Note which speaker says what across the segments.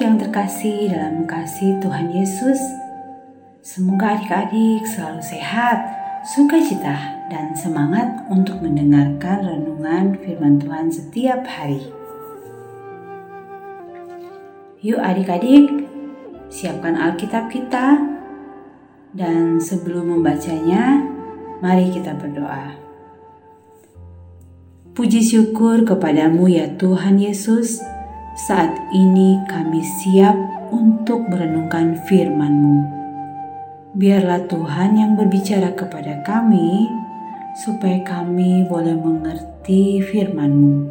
Speaker 1: Yang terkasih dalam kasih Tuhan Yesus. Semoga adik-adik selalu sehat, sukacita, dan semangat untuk mendengarkan renungan firman Tuhan setiap hari. Yuk adik-adik, siapkan Alkitab kita. Dan sebelum membacanya, mari kita berdoa. Puji syukur kepadamu ya Tuhan Yesus, saat ini kami siap untuk merenungkan firman-Mu. Biarlah Tuhan yang berbicara kepada kami, supaya kami boleh mengerti firman-Mu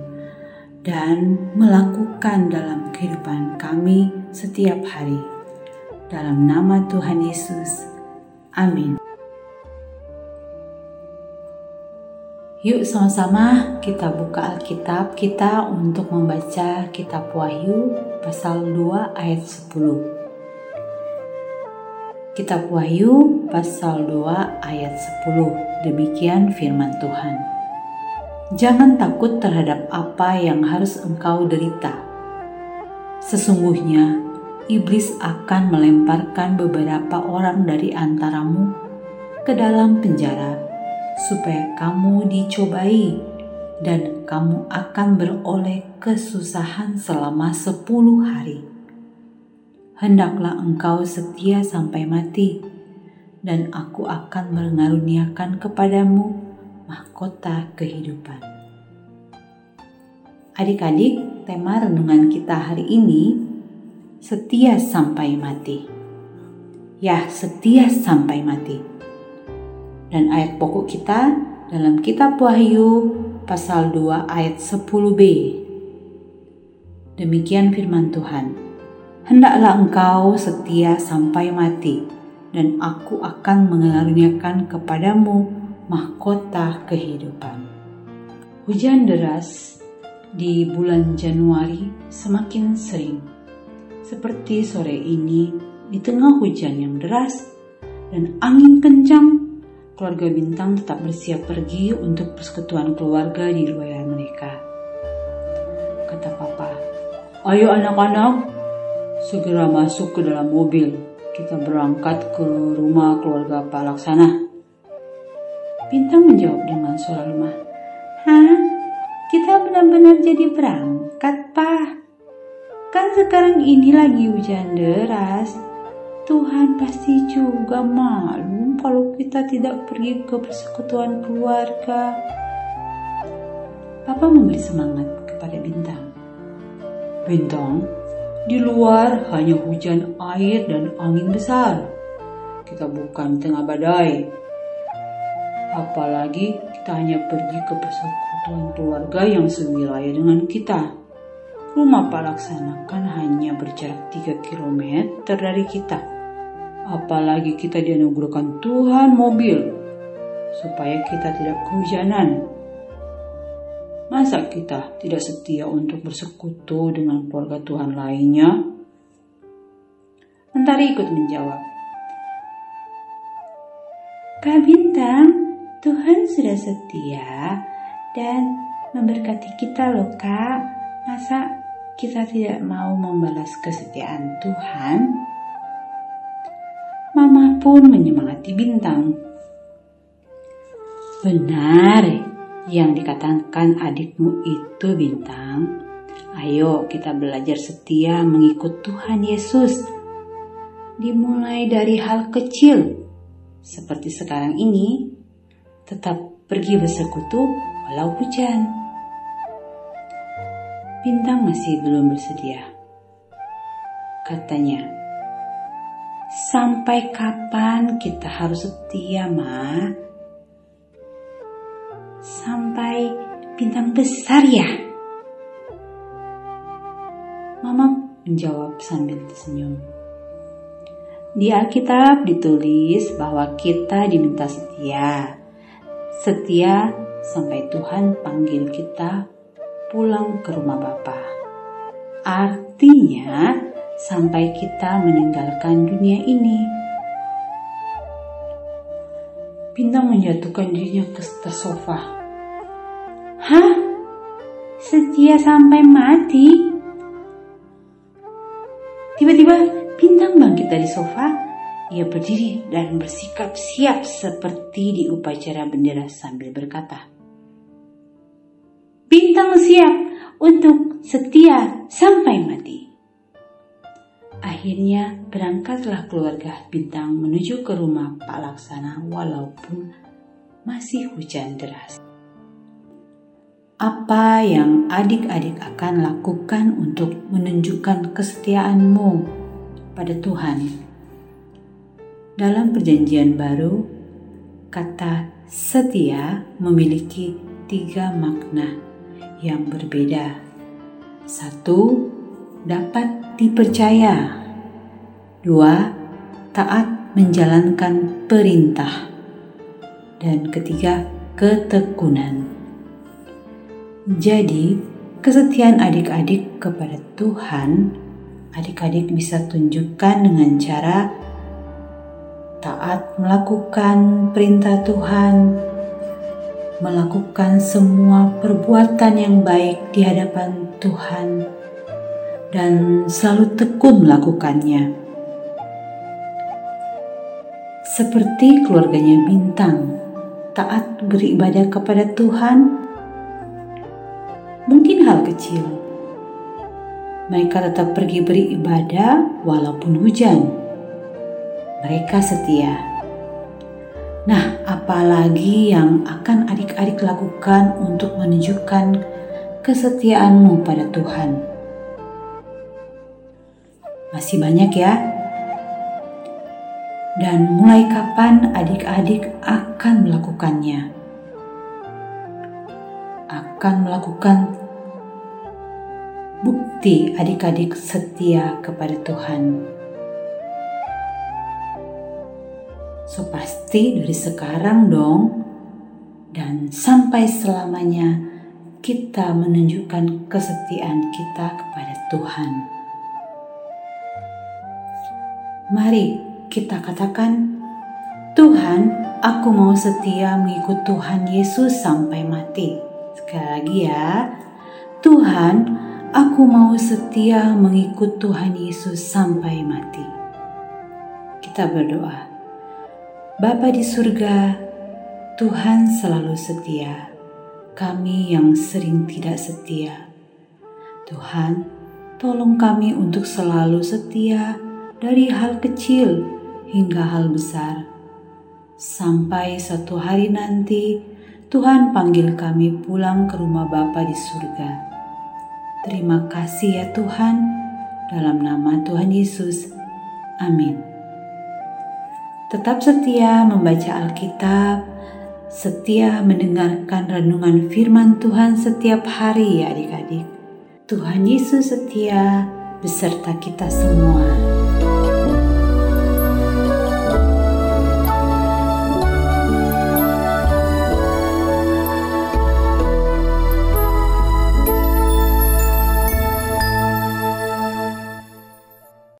Speaker 1: dan melakukan dalam kehidupan kami setiap hari. Dalam nama Tuhan Yesus, amin. Yuk sama-sama kita buka Alkitab kita untuk membaca kitab Wahyu pasal 2 ayat 10. Kitab Wahyu pasal 2 ayat 10. Demikian firman Tuhan. Jangan takut terhadap apa yang harus engkau derita. Sesungguhnya iblis akan melemparkan beberapa orang dari antaramu ke dalam penjara supaya kamu dicobai dan kamu akan beroleh kesusahan selama sepuluh hari. Hendaklah engkau setia sampai mati, dan aku akan mengaruniakan kepadamu mahkota kehidupan. Adik-adik, tema renungan kita hari ini setia sampai mati. Ya, setia sampai mati dan ayat pokok kita dalam kitab Wahyu pasal 2 ayat 10b. Demikian firman Tuhan. Hendaklah engkau setia sampai mati dan aku akan mengaruniakan kepadamu mahkota kehidupan. Hujan deras di bulan Januari semakin sering. Seperti sore ini di tengah hujan yang deras dan angin kencang keluarga Bintang tetap bersiap pergi untuk persekutuan keluarga di riwayat mereka. Kata papa, ayo anak-anak, segera masuk ke dalam mobil. Kita berangkat ke rumah keluarga Pak Laksana. Bintang menjawab dengan suara lemah. Hah? Kita benar-benar jadi berangkat, Pak? Kan sekarang ini lagi hujan deras. Tuhan pasti juga malu kalau kita tidak pergi ke persekutuan keluarga. Papa memberi semangat kepada Bintang. Bintang, di luar hanya hujan air dan angin besar. Kita bukan tengah badai. Apalagi kita hanya pergi ke persekutuan keluarga yang sewilayah dengan kita. Rumah Pak Laksana kan hanya berjarak 3 km dari kita apalagi kita dianugerahkan Tuhan mobil supaya kita tidak kehujanan. Masa kita tidak setia untuk bersekutu dengan keluarga Tuhan lainnya? Mentari ikut menjawab. Kak Bintang, Tuhan sudah setia dan memberkati kita loh kak. Masa kita tidak mau membalas kesetiaan Tuhan? Pun menyemangati Bintang. Benar yang dikatakan adikmu itu Bintang. Ayo kita belajar setia mengikut Tuhan Yesus. Dimulai dari hal kecil seperti sekarang ini, tetap pergi bersekutu walau hujan. Bintang masih belum bersedia. Katanya, Sampai kapan kita harus setia, Ma? Sampai bintang besar ya? Mama menjawab sambil tersenyum. Di Alkitab ditulis bahwa kita diminta setia. Setia sampai Tuhan panggil kita pulang ke rumah Bapa. Artinya, sampai kita meninggalkan dunia ini. Bintang menjatuhkan dirinya ke sofa. Hah? Setia sampai mati? Tiba-tiba bintang bangkit dari sofa. Ia berdiri dan bersikap siap seperti di upacara bendera sambil berkata, Bintang siap untuk setia sampai mati. Akhirnya berangkatlah keluarga Bintang menuju ke rumah Pak Laksana walaupun masih hujan deras. Apa yang adik-adik akan lakukan untuk menunjukkan kesetiaanmu pada Tuhan? Dalam Perjanjian Baru, kata setia memiliki tiga makna yang berbeda. Satu, dapat dipercaya. Dua, taat menjalankan perintah. Dan ketiga, ketekunan. Jadi, kesetiaan adik-adik kepada Tuhan, adik-adik bisa tunjukkan dengan cara taat melakukan perintah Tuhan, melakukan semua perbuatan yang baik di hadapan Tuhan dan selalu tekun melakukannya. Seperti keluarganya Bintang, taat beribadah kepada Tuhan mungkin hal kecil. Mereka tetap pergi beribadah walaupun hujan. Mereka setia. Nah, apalagi yang akan adik-adik lakukan untuk menunjukkan kesetiaanmu pada Tuhan? Masih banyak ya. Dan mulai kapan adik-adik akan melakukannya? Akan melakukan bukti adik-adik setia kepada Tuhan. So pasti dari sekarang dong dan sampai selamanya kita menunjukkan kesetiaan kita kepada Tuhan. Mari kita katakan, Tuhan, aku mau setia mengikut Tuhan Yesus sampai mati. Sekali lagi ya, Tuhan, aku mau setia mengikut Tuhan Yesus sampai mati. Kita berdoa. Bapa di surga, Tuhan selalu setia. Kami yang sering tidak setia. Tuhan, tolong kami untuk selalu setia dari hal kecil hingga hal besar. Sampai satu hari nanti, Tuhan panggil kami pulang ke rumah Bapa di surga. Terima kasih ya Tuhan, dalam nama Tuhan Yesus. Amin. Tetap setia membaca Alkitab, setia mendengarkan renungan firman Tuhan setiap hari ya adik-adik. Tuhan Yesus setia beserta kita semua.